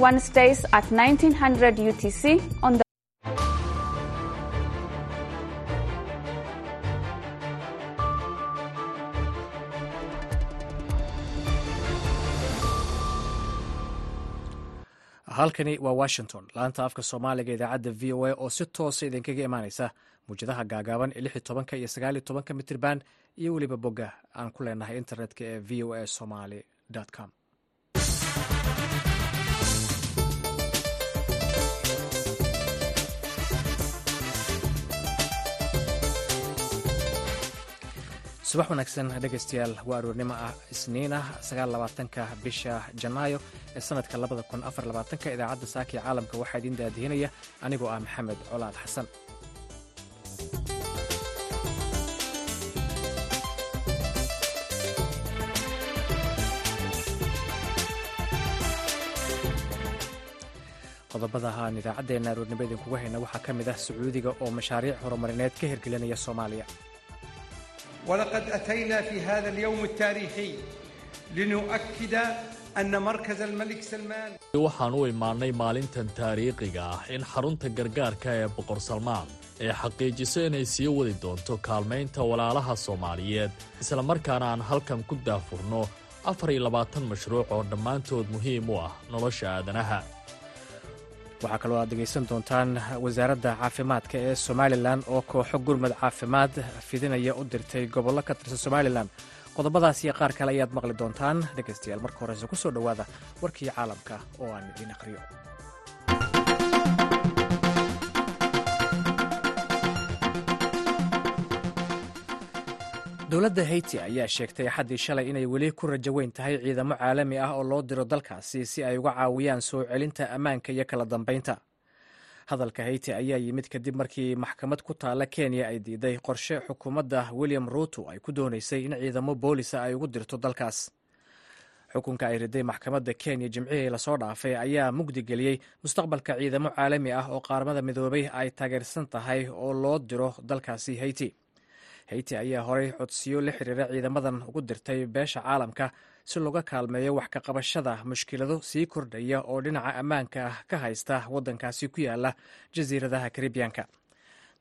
Wednesdays at 1900 UTC on the halkani waa washington. Laanta afka soomaaliga idaacadda v o a oo si toosa idinkaga imaaneysa. Muwjadaha gaagaaban ee lix tobanka iyo sagaaliyo tobanka mitirban iyo weliba bogga aan ku leenahay internetka ee v o a somaly com subax wanaagsan dhegaystayaal waa aroornimo ah isniin ah sagaaabaatanka bisha janaayo ee sanadka labada kun afar labaatanka idaacadda saaka caalamka waxaa idiin daadihinaya anigoo ah maxamed colaad xasan qodobada aan idaacaddeena aroornimo idinkugu hayna waxaa ka mid ah sacuudiga oo mashaariic horumarineed ka hirgelinaya soomaaliya ولقد أتينا في هذا اليوم التاريخي لنؤكد أن مركز الملك سلمان waxaan u imaannay maalintan taariikhiga ah in xarunta gargaarka ee boqor salmaan ee xaqiijiso inay sii wadi doonto kaalmaynta walaalaha soomaaliyeed islamarkaana aan halkan ku daafurno afar iyo labaatan mashruuc oo dhammaantood muhiim u ah nolosha aadanaha waxaa kaloo aad dhegaysan doontaan wasaaradda caafimaadka ee somalilan oo kooxo gurmad caafimaad fidinaya u dirtay gobollo ka tirsan somalilan qodobadaas iyo qaar kale ayaad maqli doontaan. Dhegaystayaal marka horeyse ku soo dhowaada warkii caalamka oo aan idiin aqhriyo dowladda hayti ayaa sheegtay axaddii shalay inay weli ku rajo weyn tahay ciidamo caalami ah oo loo diro dalkaasi si ay uga caawiyaan soo celinta ammaanka iyo kala dambaynta. Hadalka hayti ayaa yimid kadib markii maxkamad ku taalla kenya ay diiday qorshe xukuumadda william ruuto ay ku doonaysay in ciidamo boolisa ay ugu dirto dalkaas. Xukunka ay riday maxkamadda kenya jimcihii la soo dhaafay ayaa mugdi geliyey mustaqbalka ciidamo caalami ah oo qaarmada midoobay ay taageersan tahay oo loo diro dalkaasi hayti hayti ayaa horey codsiyo la xiriira ciidamadan ugu dirtay beesha caalamka si looga kaalmeeyo wax ka qabashada mushkilado sii kordhaya oo dhinaca ammaanka ah ka haysta waddankaasi ku yaalla jasiiradaha karibiyanka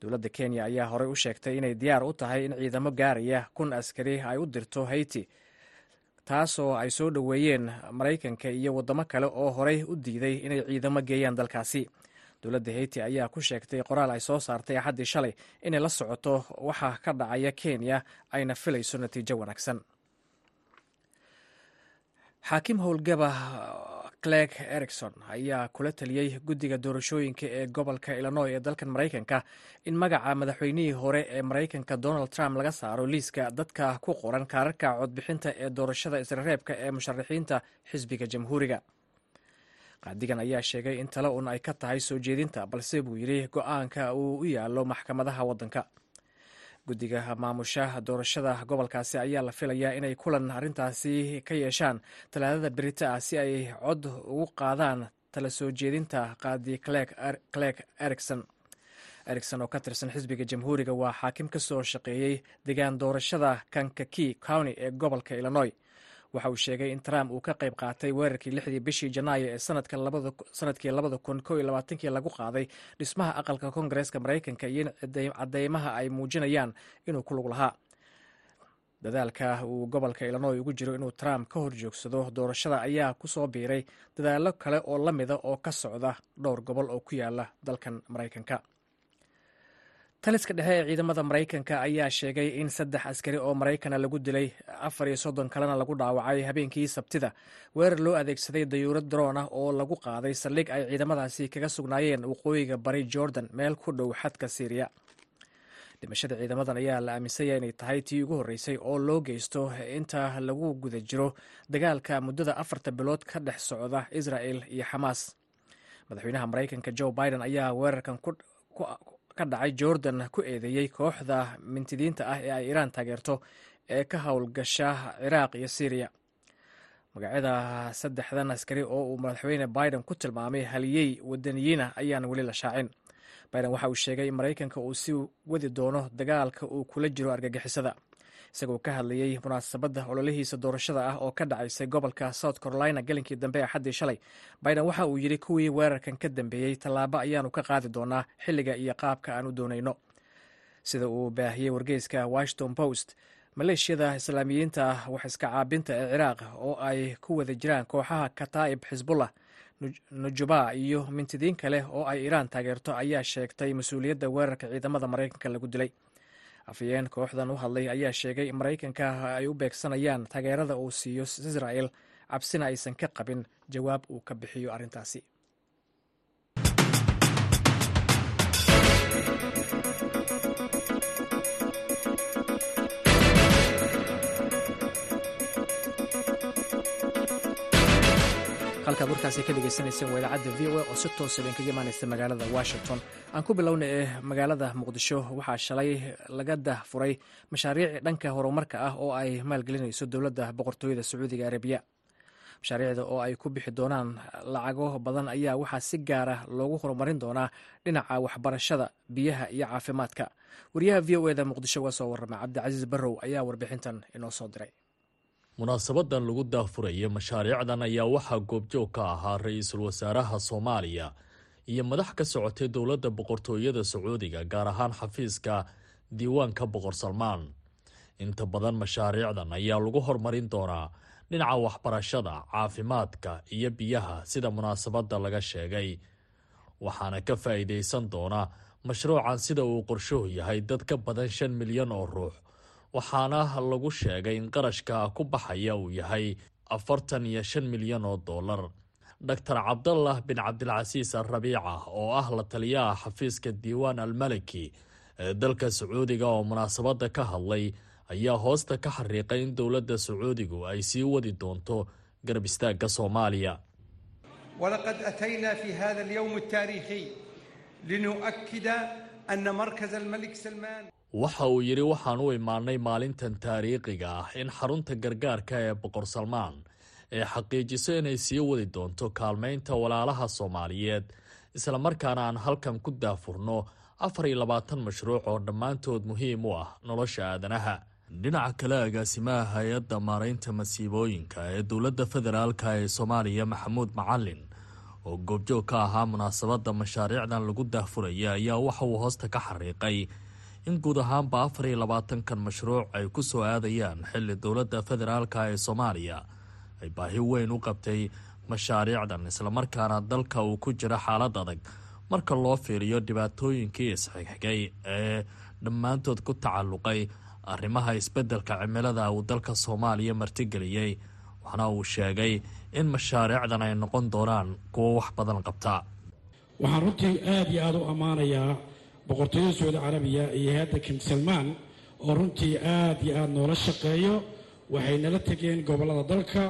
dowladda kenya ayaa horey u sheegtay inay diyaar u tahay in ciidamo gaaraya kun askari ay u dirto hayti taasoo ay soo dhoweeyeen maraykanka iyo waddamo kale oo horey u diiday inay ciidamo geeyaan dalkaasi dowladda hayti ayaa ku sheegtay qoraal ay soo saartay axaddii shalay inay la socoto waxa ka dhacaya kenya ayna filayso natiijo wanaagsan. Xaakim howlgaba clegg ericson ayaa kula taliyey guddiga doorashooyinka ee gobolka illinoy ee dalkan maraykanka in magaca madaxweynihii hore ee maraykanka donald trump laga saaro liiska dadka ku qoran kaararka codbixinta ee doorashada israreebka ee musharaxiinta xisbiga jamhuuriga qaadigan ayaa sheegay in tale un ay ka tahay soo jeedinta balse buu yidhi go'aanka uu u yaallo maxkamadaha waddanka. Guddiga maamusha doorashada gobolkaasi ayaa la filayaa inay kulan arrintaasi ka yeeshaan talaadada berita ah si ay cod ugu qaadaan tala soo jeedinta qaadi clegg ericson ericson oo ka tirsan xisbiga jamhuuriga waa xaakim ka soo shaqeeyey degaan doorashada kankaki county ee gobolka illinoy waxa uu sheegay in trump uu ka qayb qaatay weerarkii lixdii bishii janaayo ee sannadkii labada kun ko iyo labaatankii lagu qaaday dhismaha aqalka koongareeska maraykanka iyo in cadeymaha ay muujinayaan inuu ku lug lahaa. Dadaalka uu gobolka illinoy ugu jiro inuu trump ka horjoogsado doorashada ayaa ku soo biiray dadaallo kale oo la mida oo ka socda dhowr gobol oo ku yaalla dalkan maraykanka taliska dhexe ee ciidamada maraykanka ayaa sheegay in saddex askari oo maraykana lagu dilay afar iyo soddon kalena lagu dhaawacay habeenkii sabtida. Weerar loo adeegsaday dayuurad daroon ah oo lagu qaaday saldhig ay ciidamadaasi kaga sugnaayeen waqooyiga bari jordan meel ku dhow xadka syriya dhimashada ciidamadan ayaa la aaminsanya inay tahay tii ugu horreysay oo loo geysto inta lagu guda jiro dagaalka muddada afarta bilood ka dhex socda israel iyo xamaas madaxweynaha maraykanka joe biden ayaa weerarkan ka dhacay jordan ku eedeeyey kooxda mintidiinta ah ee ay iiraan taageerto ee ka howlgasha ciraaq iyo syriya magacyada saddexdan askari oo uu madaxweyne biden ku tilmaamay haliyey wadaniyiin ah ayaan weli la shaacin. Biden waxa uu sheegay in maraykanka uu sii wadi doono dagaalka uu kula jiro argagixisada isagoo ka hadlayey munaasabadda ololihiisa doorashada ah oo ka dhacaysay gobolka south carolina gelinkii dambe axaddii shalay. Biden waxa uu yidhi kuwii weerarkan ka dambeeyey tallaabo ayaanu ka qaadi doonaa xilliga iyo qaabka aan u doonayno. Sida uu baahiyey wargeyska washington post maleeshiyada islaamiyiinta ah wax iska caabinta ee ciraaq oo ay ku wada jiraan kooxaha kataa'ib xisbullah nujuba iyo mintidiin kale oo ay iiraan taageerto ayaa sheegtay mas'uuliyadda weerarka ciidamada maraykanka lagu dilay afhayeen kooxdan u hadlay ayaa sheegay in maraykanka ay u beegsanayaan taageerada uu siiyo israel cabsina aysan ka qabin jawaab uu ka bixiyo arrintaasi halkaad warkaasi ka dhegeysaneyseen waa idaacadda v o a oo si toosa idinkaga imaaneysa magaalada washington. Aan ku bilowna ee magaalada muqdisho waxaa shalay laga dahfuray mashaariic dhanka horumarka ah oo ay maalgelinayso dowladda boqortooyada sacuudiga arabiya. Mashaariicda oo ay ku bixi doonaan lacago badan ayaa waxaa si gaara loogu horumarin doonaa dhinaca waxbarashada biyaha iyo caafimaadka. Wariyaha v o eda muqdisho uga soo warrama cabdicasiis barrow ayaa warbixintan inoo soo diray munaasabadan lagu daafuraya mashaariicdan ayaa waxaa goobjoog ka ahaa ra'iisul wasaaraha soomaaliya iyo madax ka socotay dowladda boqortooyada sacuudiga gaar ahaan xafiiska diiwaanka boqor salmaan. Inta badan mashaariicdan ayaa lagu horumarin doonaa dhinaca waxbarashada caafimaadka iyo biyaha sida munaasabadda laga sheegay. Waxaana ka faa'iidaysan doona mashruucan sida uu qorshuhu yahay dad ka badan shan milyan oo ruux waxaana lagu sheegay in qarashka ku baxaya uu yahay afartan iyo shan milyan oo dollar. Doctor cabdallah bin cabdilcasiis alrabiica ah, oo ah la taliyaha xafiiska diiwaan almaliki ee dalka sacuudiga oo munaasabada ka hadlay ayaa hoosta ka xariiqay in dowladda sacuudigu ay sii wadi doonto garab istaagga soomaaliya. Walaqad atayna fi hada alyowm altaariikhi linuakida ana markaz almalik salmaan waxa uu yidhi waxaan u imaanay maalintan taariikhiga ah in xarunta gargaarka ee boqor salmaan ee xaqiijiso inay sii wadi doonto kaalmaynta walaalaha soomaaliyeed islamarkaana aan halkan ku daafurno afar iyo labaatan mashruuc oo dhammaantood muhiim u ah nolosha aadanaha. Dhinaca kale agaasimaha hay'adda maaraynta masiibooyinka ee dowladda federaalka ee soomaaliya maxamuud macalin oo goobjoog ka ahaa munaasabadda mashaariicdan lagu daafuraya ayaa waxa uu hoosta ka xariiqay in guud ahaanba afar iyo labaatankan mashruuc ay ku soo aadayaan xilli dowladda federaalka ee soomaaliya. Ay baahi weyn u qabtay mashaariicdan islamarkaana dalka uu ku jira xaalad adag. Marka loo fiiriyo dhibaatooyinkii isxigxigay ee dhammaantood ku tacalluqay arrimaha isbeddelka cimilada uu dalka soomaaliya martigeliyey waxaana uu sheegay in mashaariicdan ay noqon doonaan kuwo wax badan qabta. Waxaan runtii aada iyo aada u ammaanayaa boqortooyada sacuudi carabiya iyo hay'adda king salmaan oo runtii aada iyo aada noola shaqeeyo waxay nala tegeen gobollada dalka.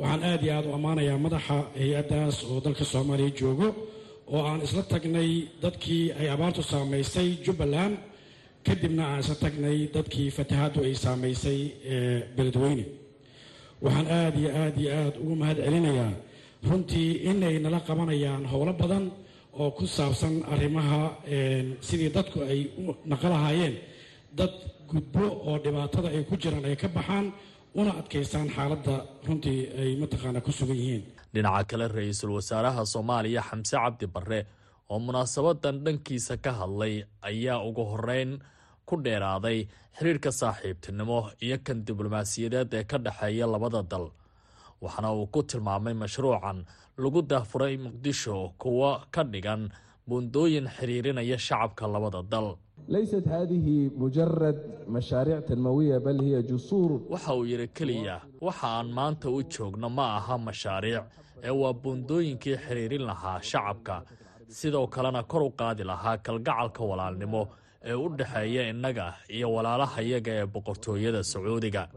Waxaan aada iyo aada u ammaanayaa madaxa hay'addaas oo dalka soomaaliya joogo oo aan isla tagnay dadkii ay abaartu saamaysay jubbaland kadibna aan isla tagnay dadkii fatahaaddu ay saamaysay beledweyne. Waxaan aada iyo aada iyo aada ugu mahad celinayaa runtii inay nala qabanayaan howlo badan oo ku saabsan arrimaha sidii dadku ay u naqalahaayeen. Dad gudbo oo dhibaatada ay ku jiraan ay ka baxaan una adkaystaan xaaladda runtii ay mataqaana ku sugan yihiin. Dhinaca kale ra'iisul wasaaraha soomaaliya xamse cabdi barre oo munaasabadan dhankiisa ka hadlay ayaa ugu horeyn ku dheeraaday xiriirka saaxiibtinimo iyo kan diblomaasiyadeed ee ka dhexeeya labada dal. Waxaana uu ku tilmaamay mashruucan lagu daahfuray muqdisho kuwo ka dhigan buundooyin xiriirinaya shacabka labada dal. Laysat haadihi mujarad mashaariic tanmawiya bal hiya jusuur. Waxa uu yidhi keliya waxa aan maanta u joogno ma aha mashaariic ee waa buundooyinkii xiriirin lahaa shacabka. Sidoo kalena kor u qaadi lahaa kalgacalka walaalnimo ee u dhexeeya innaga iyo walaalaha iyaga ee boqortooyada sacuudiga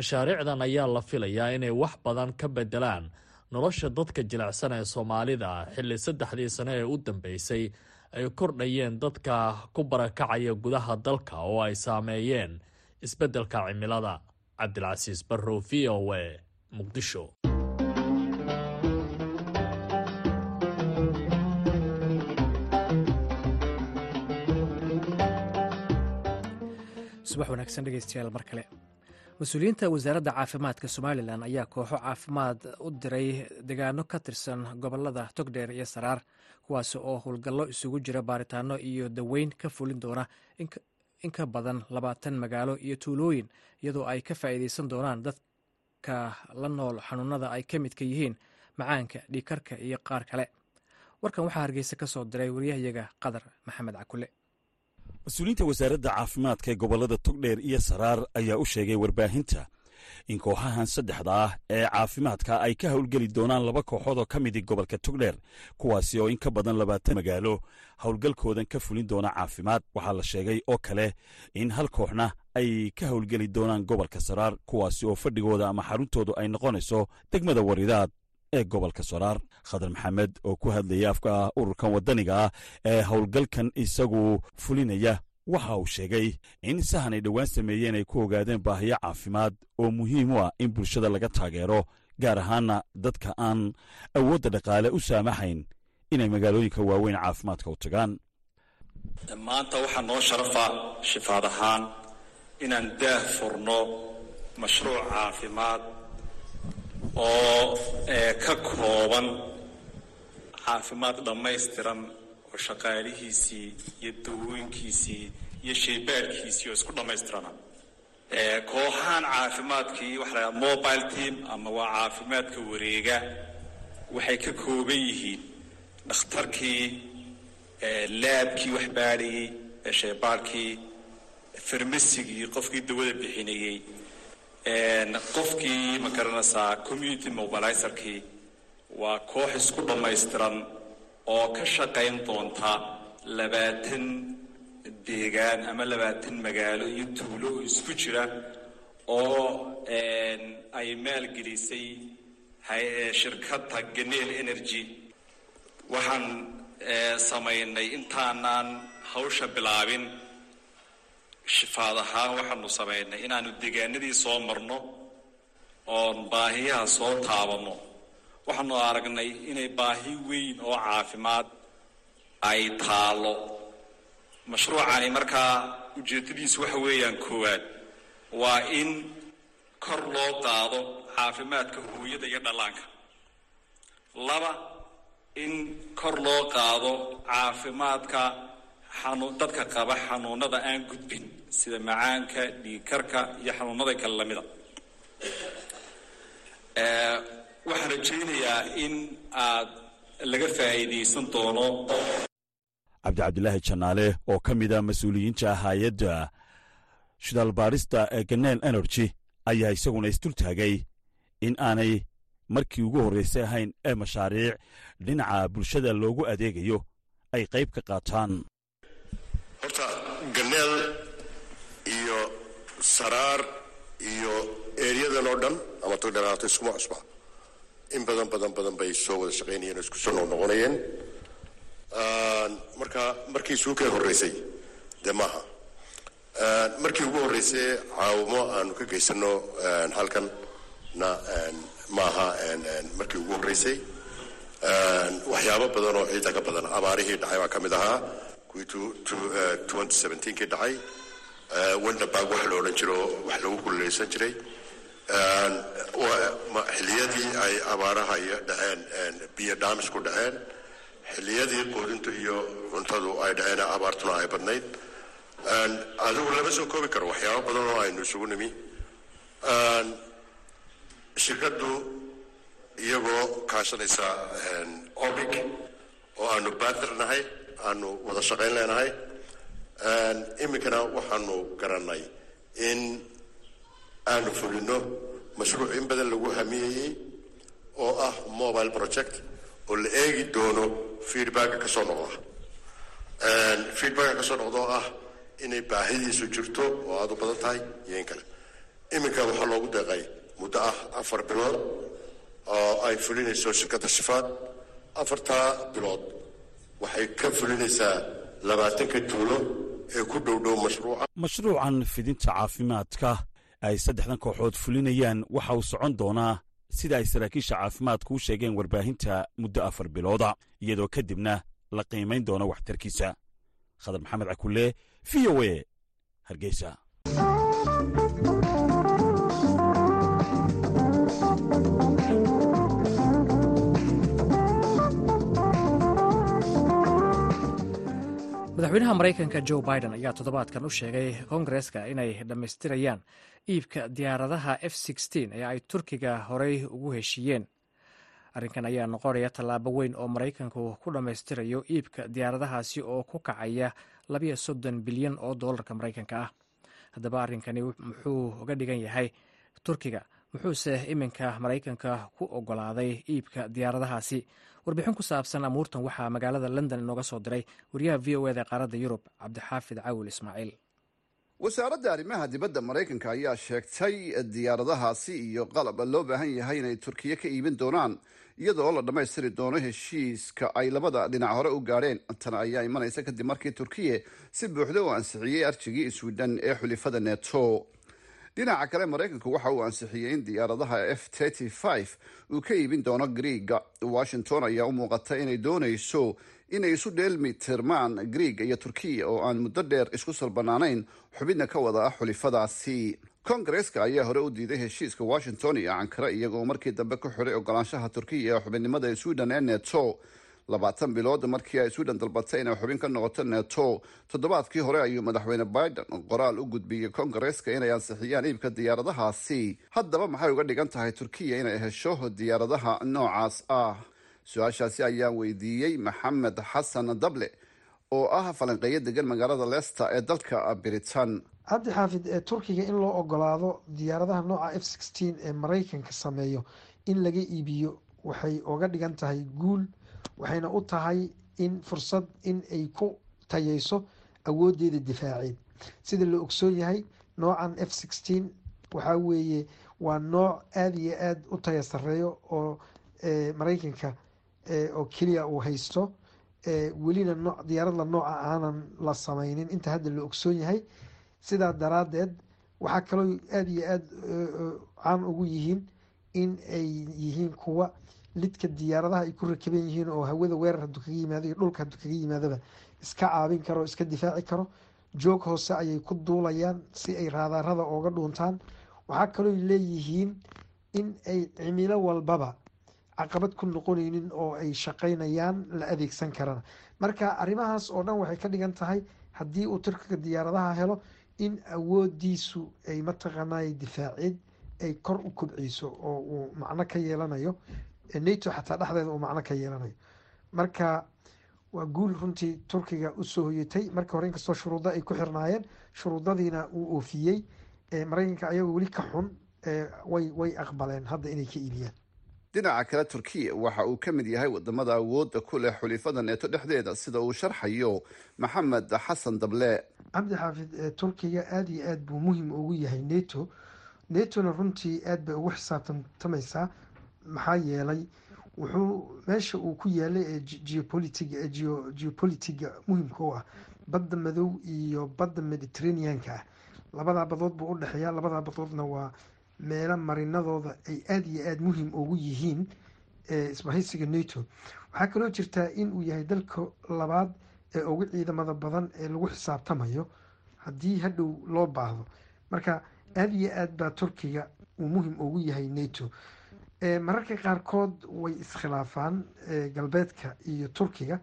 mashaariicdan ayaa la filayaa inay wax badan ka beddelaan nolosha dadka jilicsan ee soomaalida. Xilli saddexdii sano ee u dambeysay ay kordhayeen dadka ku barakacaya gudaha dalka oo ay saameeyeen isbeddelka cimilada. Cabdilcasiis barrow v o e muqdisho. Subax wanaagsan dhegeystayaal mar kale mas'uuliyiinta wasaaradda caafimaadka somalilan ayaa kooxo caafimaad u diray deegaano ka tirsan gobollada togdheer iyo saraar kuwaas oo howlgallo isugu jira baaritaano iyo daweyn ka fulin doona in ka badan labaatan magaalo iyo tuulooyin iyadoo ay ka faa'iideysan doonaan dadka la nool xanuunada ay ka midka yihiin macaanka dhiikarka iyo qaar kale. Warkan waxaa hargeysa ka soo diray waryahayaga qadar maxamed cakule mas'uuliyiinta wasaaradda caafimaadka ee gobollada togdheer iyo saraar ayaa u sheegay warbaahinta. In kooxahan saddexda ah ee caafimaadka ay ka howlgeli doonaan laba kooxood oo ka midi gobolka togdheer kuwaasi oo in ka badan labaatan magaalo howlgalkoodan ka fulin doona caafimaad waxaa la sheegay oo kale in hal kooxna ay ka howlgeli doonaan gobolka saraar kuwaasi oo fadhigooda ama xaruntoodu ay noqonayso degmada waridaad ee gobolka saraar khadar maxamed oo ku hadlaya afka ururkan waddaniga ah ee howlgalkan isagu fulinaya waxa uu sheegay in sahan ay dhowaan sameeyeen ay ku ogaadeen baahiyo caafimaad oo muhiim u ah in bulshada laga taageero gaar ahaana dadka aan awoodda dhaqaale u saamaxayn inay magaalooyinka waaweyn caafimaadka u tagaan. Maanta waxaa noo sharafa shifaad ahaan inaan daah furno mashruuc caafimaad oo ka kooban caafimaad dhammaystiran oo shaqaalihiisii iyo dawooyinkiisii iyo shaybaadhkiisii oo isku dhammaystirana. Kooxahan caafimaadkii waxa la dhaha mobile team ama waa caafimaadka wareega waxay ka kooban yihiin dhakhtarkii laabkii wax baadhayey shaybaadhkii farmasigii qofkii dawada bixinayey qofkii ma garanaysaa community mobilizerkii waa koox isku dhammaystiran oo ka shaqayn doonta labaatan deegaan ama labaatan magaalo iyo tuulo isku jira oo ay maalgelisay shirkadda ganeel energy. Waxaan samaynay intaanaan hawsha bilaabin shifaad ahaan waxaanu samaynay inaanu deegaanadii soo marno oon baahiyaha soo taabanno. Waxaanu aragnay inay baahi weyn oo caafimaad ay taallo. Mashruucani markaa ujeeddadiisu waxa weeyaan koowaad waa in kor loo qaado caafimaadka hooyada iyo dhallaanka. Laba in kor loo qaado caafimaadka dadka qaba xanuunada aan gudbin sida macaanka dhiigkarka iyo xanuunada kale lamida waxaan rajaynayaa in aad laga faa'iidaysan doono cabdi cabdilaahi janaale oo ka mid a mas'uuliyiinta hay'adda shidaalbaadhista ee ganeel energy ayaa isaguna isdul taagay in aanay markii ugu horraysay ahayn ee mashaariic dhinaca bulshada loogu adeegayo ay qayb ka qaataan. Horta ganeel iyo saraar iyo eeryadan oo dhan ama togdheeraato iskuma cusba. In badan badan badan bay soo wada shaqaynayeen oo isku soo noqnoqonayeen marka markii suukay horraysay dee markii ugu horraysay caawimo aanu ka geysano halkan na maaha markii ugu horraysay waxyaabo badan oo ciida ka badan. Abaarihii dhacay baa ka mid ahaa. Kuwii kii dhacay wendabag wax la odhan jiro wax lagu kululeysan jiray. Xilliyadii ay abaaraha iyo dhaceen biyo dhaamis ku dhaceen. Xilliyadii quudintu iyo cuntadu ay dhaceen abaartuna ay badnayd. Adigu lama soo koobi karo waxyaabo badan oo aynu isugu nimi. Shirkaddu iyagoo kaashanaysa obic oo aanu baadir nahay aanu wada shaqayn leenahay iminkana waxaanu garannay in aanu fulino mashruuc in badan lagu hamiyeyey oo ah mobile project oo la eegi doono feedbacka ka soo noqda. Feedbacka ka soo noqda oo ah inay baahidiisu jirto oo aada u badan tahay iyo in kale. Iminka waxaa loogu deeqay muddo ah afar bilood oo ay fulinayso shirkadda shifaad afartaa bilood waxay ka fulinaysaa labaatanka tuulo ee ku dhowdhow mashruuca. Mashruucan fidinta caafimaadka ay saddexdan kooxood fulinayaan waxa uu socon doonaa sida ay saraakiisha caafimaadku u sheegeen warbaahinta muddo afar bilooda iyadoo kadibna la qiimayn doono waxtarkiisa. Khadar maxamed cakulle v o e hargeysa madaxweynaha maraykanka joe biden ayaa toddobaadkan u sheegay kongareska inay dhammaystirayaan iibka diyaaradaha f ee ay turkiga horey ugu heshiiyeen. Arrinkan ayaa noqonaya tallaabo weyn oo maraykanku ku dhammaystirayo iibka diyaaradahaasi oo ku kacaya labiyo soddon bilyan oo doolarka maraykanka ah. Haddaba arrinkani muxuu uga dhigan yahay turkiga muxuuse iminka maraykanka ku ogolaaday iibka diyaaradahaasi warbixin ku saabsan amuurtan waxaa magaalada london inooga soo diray wariyaha v o eda qaaradda yurub cabdixaafid cawil ismaaciil. Wasaaradda arrimaha dibadda maraykanka ayaa sheegtay diyaaradahaasi iyo qalab loo baahan yahay inay turkiya ka iibin doonaan iyada oo la dhammaystiri doono heshiiska ay labada dhinac hore u gaadheen. Tan ayaa imanaysa kadib markii turkiya si buuxda u ansixiyey arjigii swidhen ee xulifada neto dhinaca kale maraykanku waxa uu ansixiyey in diyaaradaha f uu ka iibin doono griega washington ayaa u muuqata inay doonayso inay isu dheelmi tirmaan griega iyo turkiya oo aan muddo dheer isku salbanaanayn xubidna ka wada ah xulifadaasi. Kongareska ayaa hore u diiday heshiiska washington iyo ankara iyagoo markii dambe ku xiray ogolaanshaha turkiya ee xubinimada sweden ee neto labaatan bilood markii ay sweden dalbatay inay xubin ka noqoto neto toddobaadkii hore ayuu madaxweyne biden qoraal u gudbiyey kongareska inay ansixiyaan iibka diyaaradahaasi. Haddaba maxay uga dhigan tahay turkiya inay hesho diyaaradaha noocaas ah? Su'aashaasi ayaan weydiiyey maxamed xasan dable oo ah falanqeeyo degan magaalada leicester ee dalka britain. Cabdi xaafid turkiga in loo ogolaado diyaaradaha nooca f sixteen ee maraykanka sameeyo in laga iibiyo waxay oga dhigan tahay guul waxayna u tahay in fursad in ay ku tayeyso awoodeeda difaaceed. Sida la ogsoon yahay noocan f sixteen waxaa weeye waa nooc aada iyo aada u taya sareeyo oo maraykanka oo keliya uu haysto. Welina no diyaaradla nooca aanan la sameynin inta hadda la ogsoon yahay sidaa daraadeed waxaa kaloo aada iyo aada caan ugu yihiin in ay yihiin kuwa lidka diyaaradaha ay ku rakaban yihiin oo hawada weerar haduu kaga yimaado iyo dhulka haduu kaga yimaadaba iska caabin karo iska difaaci karo. Joog hoose ayay ku duulayaan si ay raadaarada ooga dhuuntaan. Waxaa kaloo leeyihiin in ay cimilo walbaba caqabad ku noqoneynin oo ay shaqeynayaan la adeegsan karana marka arrimahaas oo dhan waxay ka dhigan tahay haddii uu turkiga diyaaradaha helo in awoodiisu ay mataqaanay difaaceed ay kor u kobceyso oo uu macno ka yeelanayo nato xataa dhexdeeda uu macno ka yeelanayo marka waa guul runtii turkiga u soo hoyatay markii hore inkastoo shuruudo ay ku xirnaayeen shuruudadiina uu oofiyey maraykanka ayagoo weli ka xun way way aqbaleen hadda inay ka iibiyaan. Dhinaca kale turkiya waxa uu ka mid yahay waddamada awoodda ku leh xulifada neeto dhexdeeda sida uu sharxayo maxamed xasan dable. Cabdi xaafid turkiga aada iyo aada buu muhiim ugu yahay neto. Netona runtii aada bay ugu xisaabtantamaysaa maxaa yeelay wuxuu meesha uu ku yaalay ee geopolitig geo geopolitiga muhimka u ah badda madow iyo badda mediterraneanka. Ah labadaa badood buu udhexeeya labadaa badoodna waa meelo marinadooda ay aada iyo aada muhiim ugu yihiin isbahaysiga nato. Waxaa kaloo jirtaa in uu yahay dalka labaad ee ugu ciidamada badan ee lagu xisaabtamayo haddii hadhow loo baahdo. Marka aada iyo aad baa turkiga uu muhiim ugu yahay nato mararka qaarkood way iskhilaafaan galbeedka iyo turkiga.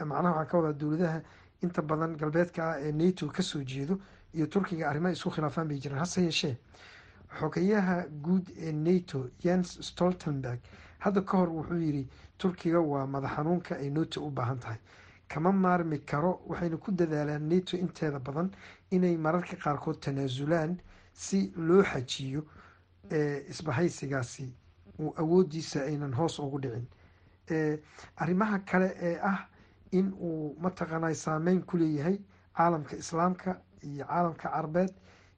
Macnaha waxaa ka wadaa dowladaha inta badan galbeedka ah ee nato ka soo jeedo iyo turkiga arrimaha isku khilaafaan bay jiraan. Hase yeeshee xogayaha guud ee nato jens stoltenberg hadda ka hor wuxuu yidhi turkiga waa madax xanuunka ay nato u baahan tahay. Kama maarmi karo waxayna ku dadaalaan nato inteeda badan inay mararka qaarkood tanaasulaan si loo xajiyo isbahaysigaasi uu awoodiisa aynan hoos ugu dhicin. Arrimaha kale ee ah in uu mataqaanay saameyn ku leeyahay caalamka islaamka iyo caalamka carabeed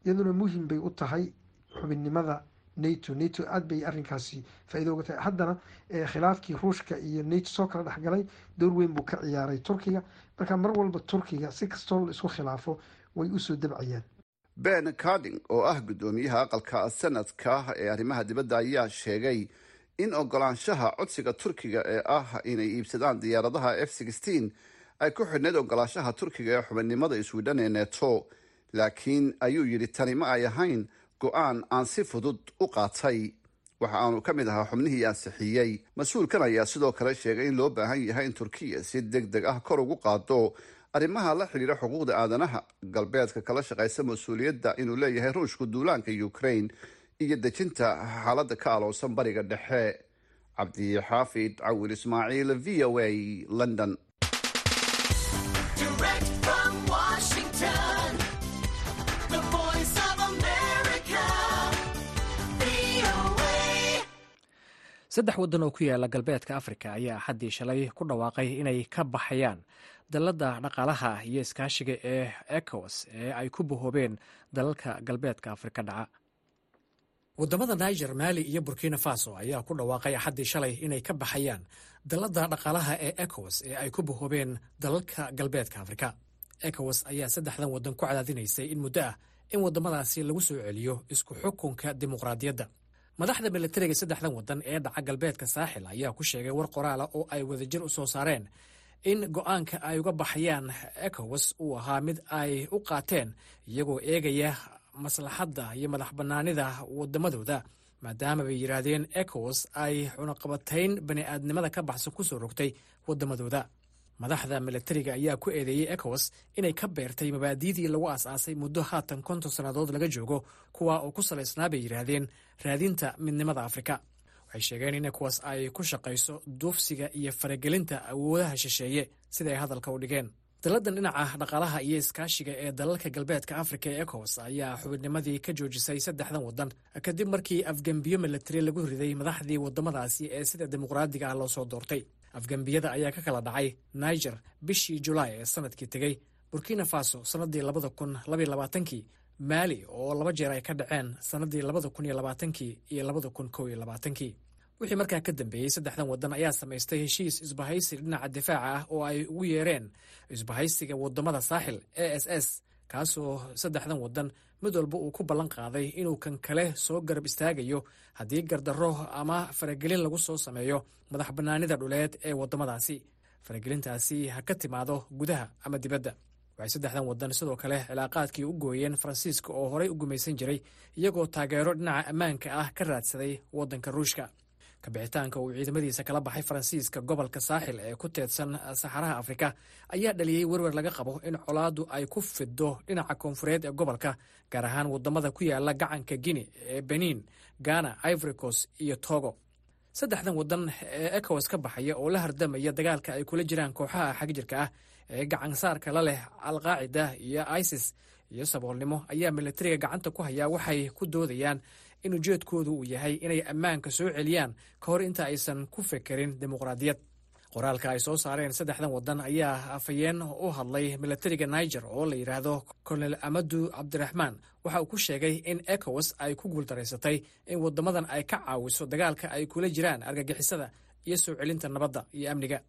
iyaduna muhiim bay u tahay xubinnimada nato. Nato aada bay arrinkaasi faa-ido uga tahay. Haddana khilaafkii ruushka iyo nato soo kala dhexgalay door weyn buu ka ciyaaray turkiga. Marka mar walba turkiga si kastoo la isku khilaafo way u soo dabcayaan ben carding oo ah guddoomiyaha aqalka sanadka ee arrimaha dibadda ayaa sheegay in ogolaanshaha codsiga turkiga ee ah inay iibsadaan diyaaradaha f ay ku xidhnayd ogolaanshaha turkiga ee xubinnimada swidhan ee neto laakiin ayuu yidhi tani ma ay ahayn go'aan aan si fudud u qaatay. Waxa aanu ka mid ahaa xubnihii ansixiyey mas'uulkan ayaa sidoo kale sheegay in loo baahan yahay in turkiya si deg deg ah kor ugu qaado arrimaha la xidhiira xuquuqda aadanaha galbeedka kala shaqaysa mas'uuliyadda inuu leeyahay ruushka duulaanka ukraine iyo dejinta xaaladda ka aloosan bariga dhexe. Cabdixaafid cawil ismaaciil v o a london. Saddex waddan oo ku yaalla galbeedka afrika ayaa axaddii shalay ku dhawaaqay inay ka baxayaan dalladda dhaqaalaha iyo iskaashiga ee ecowas ee ay ku bahoobeen dalalka galbeedka afrika dhaca. Wadamada niger mali iyo burkina faso ayaa ku dhawaaqay axaddii shalay inay ka baxayaan dalladda dhaqaalaha ee ecowas ee ay ku bahoobeen dalalka galbeedka afrika. Ecowas ayaa saddexdan waddan ku cadaadinaysay in muddo ah in waddamadaasi lagu soo celiyo isku xukunka dimuqraadiyadda. Madaxda milatariga saddexdan waddan ee dhaca galbeedka saaxil ayaa ku sheegay war qoraala oo ay wadajir u soo saareen in go'aanka ay uga baxayaan ecowas uu ahaa mid ay u qaateen iyagoo eegaya maslaxadda iyo madax bannaanida waddamadooda maadaama bay yidhaahdeen ecowas ay cunaqabatayn bani'aadnimada ka baxsan ku soo rogtay waddamadooda. Madaxda milatariga ayaa ku eedeeyey ecowas inay ka beertay mabaadiidii lagu aas-aasay muddo haatan konton sannadood laga joogo kuwa oo ku salaysnaa bay yidhaahdeen raadinta midnimada afrika waxay sheegeen in ecowas ay ku shaqayso duufsiga iyo faragelinta awoodaha shisheeye siday hadalka u dhigeen. Dalladan dhinaca dhaqaalaha iyo iskaashiga ee dalalka galbeedka afrika ee ecowas ayaa xubinnimadii ka joojisay saddexdan waddan kadib markii afgembiyo milatari lagu riday madaxdii waddamadaasi ee sida dimuqraadiga ah loo soo doortay afgembiyada ayaa ka kala dhacay niger bishii julaay ee sannadkii tegey. Burkina faso sannadii labada kun labaiy labaatankii maali oo laba jeer ay ka dhaceen sannadii labada kun iyo labaatankii iyo labada kun kow iyo labaatankii wixii markaa ka dambeeyey saddexdan waddan ayaa samaystay heshiis isbahaysi dhinaca difaaca ah oo ay ugu yeereen isbahaysiga waddamada saaxil e s s kaasoo saddexdan waddan mid walba uu ku ballan qaaday inuu kan kale soo garab istaagayo haddii gardarro ama faragelin lagu soo sameeyo madax bannaanida dhuleed ee waddamadaasi faragelintaasi ha ka timaado gudaha ama dibadda. Waxay saddexdan waddan sidoo kale cilaaqaadkii u gooyeen faransiiska oo horey u gumaysan jiray iyagoo taageero dhinaca ammaanka ah ka raadsaday waddanka ruushka kabixitaanka uu ciidamadiisa kala baxay faransiiska gobolka saaxil ee ku teedsan saxaraha afrika ayaa dhaliyey werwer laga qabo in colaaddu ay ku fido dhinaca koonfureed ee gobolka gaar ahaan waddamada ku yaalla gacanka guine ee benin ghana ivoricos iyo togo. Saddexdan waddan ee ecowas ka baxaya oo la hardamaya dagaalka ay kula jiraan kooxaha xagjirka ah ee gacansaarka la leh alqaacida iyo isis iyo saboolnimo ayaa milatariga gacanta ku hayaa waxay ku doodayaan in ujeedkoodu uu yahay inay ammaanka soo celiyaan ka hor inta aysan ku fekerin dimuqraadiyad. Qoraalka ay soo saareen saddexdan waddan ayaa afhayeen u hadlay milatariga niger oo la yidhaahdo kolonel amadu cabdiraxmaan waxa uu ku sheegay in ecowas ay ku guuldaraysatay in waddamadan ay ka caawiso dagaalka ay kula jiraan argagixisada iyo soo celinta nabadda iyo amniga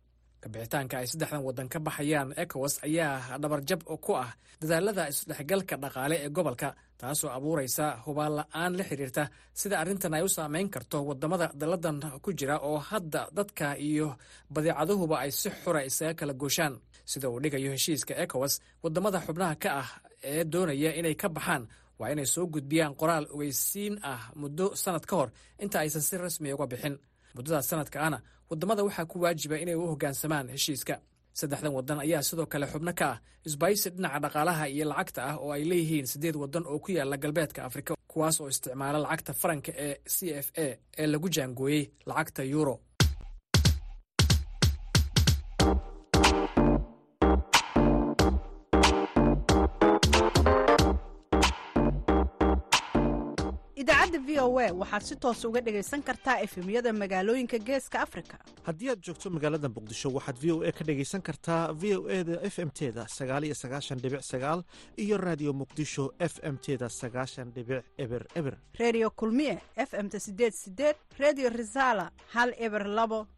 kabixitaanka ay saddexdan waddan ka baxayaan ecowas ayaa dhabarjab ku ah dadaalada isdhexgalka dhaqaale ee gobolka taasoo abuuraysa hubaal la'aan la xiriirta sida arrintan ay u saameyn karto waddamada dalladan ku jira oo hadda dadka iyo badeecaduhuba ay si xura isaga kala gooshaan. Sida uu dhigayo heshiiska ecowas waddamada xubnaha ka ah ee doonaya inay ka baxaan waa inay soo gudbiyaan qoraal ogeysiin ah muddo sannad ka hor inta aysan si rasmiya uga bixin muddadaas sanadka ahna waddamada waxaa ku waajiba inay u hoggaansamaan heshiiska. Saddexdan waddan ayaa sidoo kale xubno ka ah isbaysi dhinaca dhaqaalaha iyo lacagta ah oo ay leeyihiin siddeed waddan oo ku yaalla galbeedka afrika kuwaas oo isticmaala lacagta faranka ee c f a ee lagu jaangooyey lacagta yuuro idaacadda v o a waxaad si toos uga dhegaysan kartaa efemyada magaalooyinka geeska afrika. Haddii aad joogto magaalada muqdisho waxaad v o a ka dhegaysan kartaa v o e da f m teda sagaaliyo sagaashan dhibic sagaal iyo raadiyo muqdisho f m teda sagaashan dhibic eber eber. Reediyo kulmiye f m-ta sideed sideed reediyo risaala hal eber labo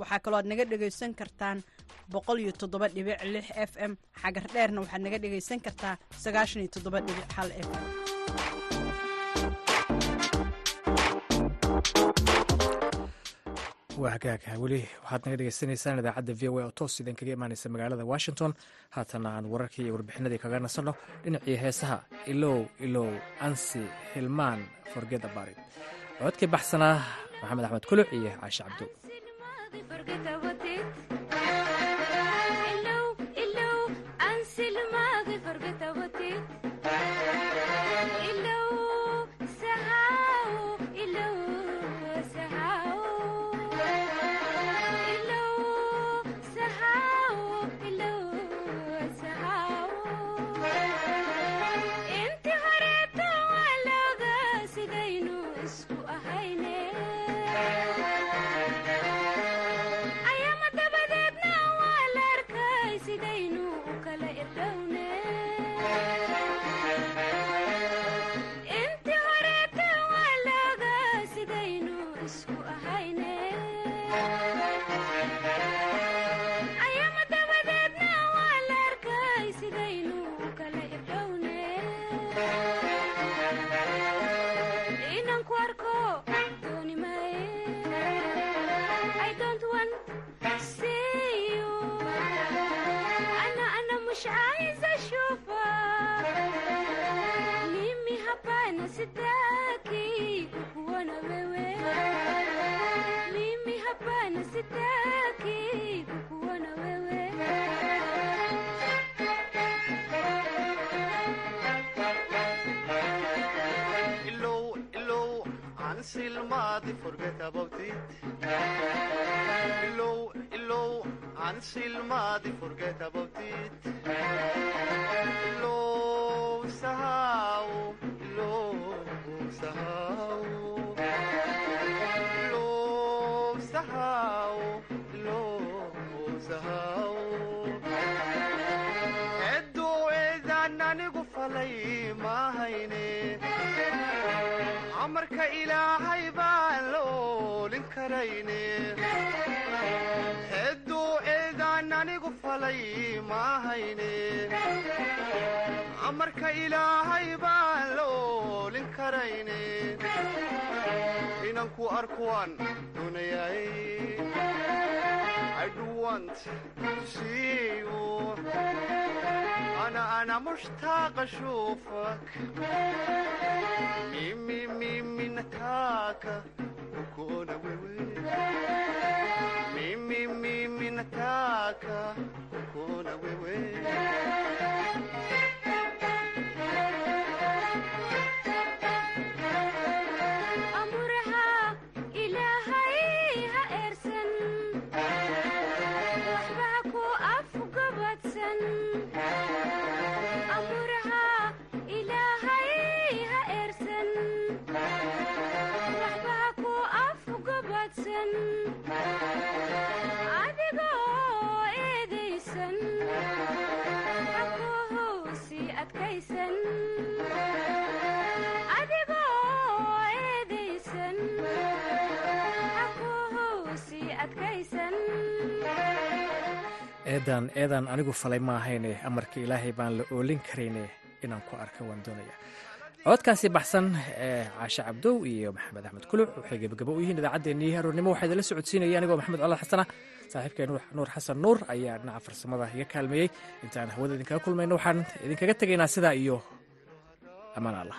waxaa kaloo aad naga dhegaysan kartaan f m. Xagar dheerna waxaad naga dhegaysan kartaa f m. Waa weli waxaad naga dhegeysanaysaan idaacadda v o a oo toos idinkaga imaaneysa magaalada washington. Haatana aan wararkii iyo warbixinadii kaga nasanno dhinacii heesaha ilow ilow ansi hilmaan forged abarid codkii baxsanaa maxamed axmed kuluc iyo caashe cabdo Porque te voy silmaadi forget about it nahay baan la oolin karayne hedduu eedaan anigu falay ma amarka ilaahay baan la oolin karayne inanku arkuwaan dunayaay adhuwant siiyo أنا انا مشتاق اشوفك ميمي ميمي نتاكا وكونا ميمي ميمي نتاكا وكونا ويوي eedan eedan anigu falay ma ahayne amarka ilaahay baan la oolin karayne inaan ku arka waan doonaya. Codkaasi baxsan ee caashe cabdow iyo maxamed axmed kuluc waxay gebagabo u yihiin idaacaddeenii aroornimo waxaa idinla socodsiinaya anigoo maxamed colaad xasana saaxiibkay nuur xasan nuur ayaa dhinaca farsamada iga kaalmeeyey. Intaan hawada idinkaga kulmayno waxaan idinkaga tegaynaa sidaa iyo ammaan allah